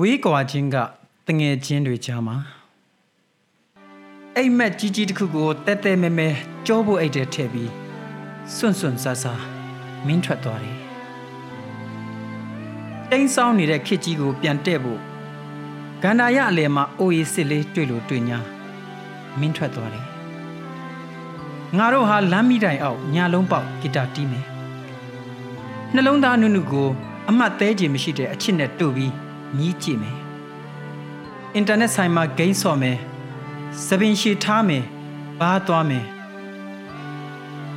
ဝေးကွာချင်းကတငယ်ချင်းတွေကြားမှာအိမ်မက်ကြီးကြီးတစ်ခုကိုတဲတဲမဲမဲကြောဖို့အိတ်တဲ့ထည့်ပြီးစွန့်စွန့်ဆာဆာမင်းထွက်သွားတယ်တိန်းဆောင်နေတဲ့ခစ်ကြီးကိုပြန်တဲ့ဖို့ဂန္ဓာရအလယ်မှာအိုးရီစစ်လေးတွေ့လို့တွေ့ညာမင်းထွက်သွားတယ်ငါတို့ဟာလမ်းမိတိုင်အောက်ညာလုံးပေါက်ဂီတာတီးမယ်နှလုံးသားနုနုကိုအမှတ်သေးခြင်းမရှိတဲ့အချစ်နဲ့တို့ပြီးမြ ည်ကြည့်မယ်အင်တာနက်ဆိုင်မှာဂိမ်းဆော့မယ်သပင်ရှည်ထားမယ်ဘားသွားမယ်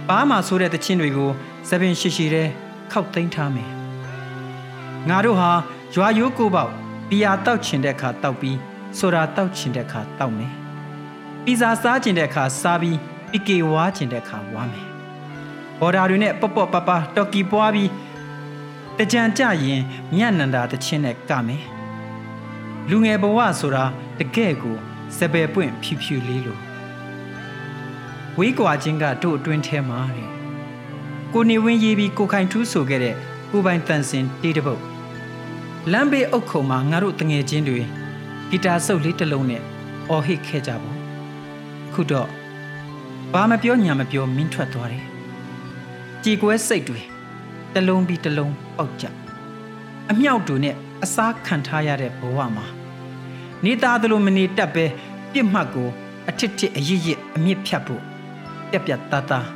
ဘားမှာဆိုတဲ့တခြင်းတွေကိုသပင်ရှည်ရှည်တဲ့ခောက်သိမ်းထားမယ်ငါတို့ဟာရွာရိုးကိုပေါက်ဘီယာတောက်ချင်တဲ့အခါတောက်ပြီးဆိုတာတောက်ချင်တဲ့အခါတောက်မယ်ပီဇာစားချင်တဲ့အခါစားပြီးပီကေဝါချင်တဲ့အခါဝါမယ်ဘော်ဒါတွေနဲ့ပေါ့ပေါ့ပပတော်ကီပွားပြီး တကြံကြရင်မြတ်နန္ဒာတချင်းနဲ့ကမယ်လူငယ်ဘဝဆိုတာတကယ့်ကိုစပယ်ပွင့်ဖြူဖြူလေးလိုဝေးကွာချင်းကတို့အတွင်းထဲမှာတဲ့ကိုနေဝင်းရေးပြီးကိုခိုင်ထူးဆိုခဲ့တဲ့ကိုပိုင်တန်စင်တေးတပုတ်လမ်းဘေးအုတ်ခုံမှာငါတို့တငယ်ချင်းတွေဂီတာဆုပ်လေးတစ်လုံးနဲ့အော်ဟစ်ခဲ့ကြပါခုတော့ဘာမပြောညာမပြောမင်းထွက်သွားတယ်ကြည်ကွဲစိတ်တွေ တစ်လုံးပြီးတစ်လုံးပေါက်ကြအမြောက်တူနဲ့အစားခံထားရတဲ့ဘဝမှာနေသားသလိုမနေတတ်ပဲပြစ်မှတ်ကိုအထစ်ထစ်အရစ်ရစ်အမြင့်ဖြတ်ဖို့ပြက်ပြက်သားသား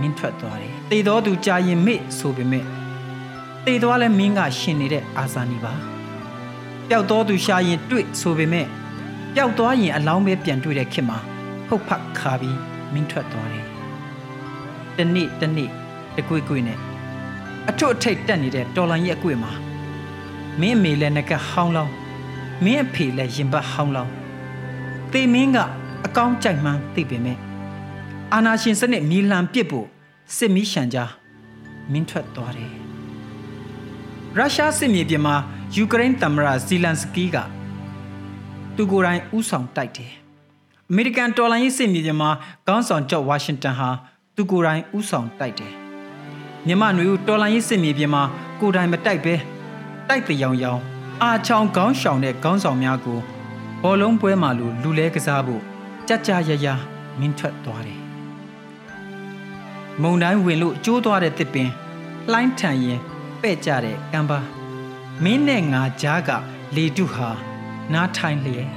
မင်းထွက်သွားတယ်။တေတော်သူကြာရင်မေ့ဆိုပေမဲ့တေသွားလဲမင်းကရှင်နေတဲ့အာဇာနီပါ။ပျောက်တော်သူရှာရင်တွေ့ဆိုပေမဲ့ပျောက်သွားရင်အလောင်းပဲပြန်တွေ့တဲ့ခေတ်မှာဖုတ်ဖတ်ခါပြီးမင်းထွက်သွားတယ်။တနေ့တနေ့တကွေ့ကွေ့နဲ့ အထွတ်အထိပ်တက်နေတဲ့တော်လန်ရဲ့အကွေ့မှာမင်းအမေလည်းငကဟောင်းလောင်းမင်းအဖေလည်းရင်ပတ်ဟောင်းလောင်းတေမင်းကအကောင်းကြိုက်မှန်းသိပေမဲ့အာနာရှင်စနစ်မီလံပစ်ဖို့စစ်မီးရှံကြားမင်းထွက်သွားတယ်ရုရှားစစ်မြေပြင်မှာယူကရိန်းသမ္မတဇီလန်စကီးကသူကိုယ်တိုင်ဥဆောင်တိုက်တယ်အမေရိကန်တော်လှန်ရေးစစ်မြေပြင်မှာခေါင်းဆောင်ဂျော့ဝါရှင်တန်ဟာသူကိုယ်တိုင်ဥဆောင်တိုက်တယ် မြန်မာနွေဦးတော်လှန်ရေးစစ်မြေပြင်မှာကိုယ်တိုင်မတိုက်ပဲတိုက်တရောင်ရောင်အာချောင်ခေါင်းရှောင်တဲ့ခေါင်းဆောင်များကိုဘောလုံးပွဲမှာလူလူလဲကစားဖို့ကြကြရရမင်းထွက်သွားတယ်မုံတိုင်းဝင်လို့ကျိုးသွားတဲ့တစ်ပင်လှိုင်းထန်ရင်ပဲ့ကြတဲ့ကမ်းပါမင်းနဲ့ငါကြားကလေတုဟာနားထိုင်လျက်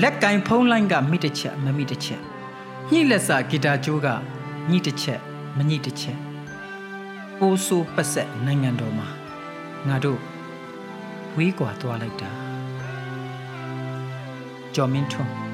လက်ကင်ဖုံးလိုင်းကမိတစ်ချက်မမိတစ်ချက်ညှိလက်စာဂီတာကျိုးကညှိတစ်ချက် မညှိတစ်ချက်ပိုးဆိုးပတ်ဆက်နိုင်ငံတော်မှာငါတို့ဝေးကွာသွားလိုက်တာကျော်မင်းထွန်း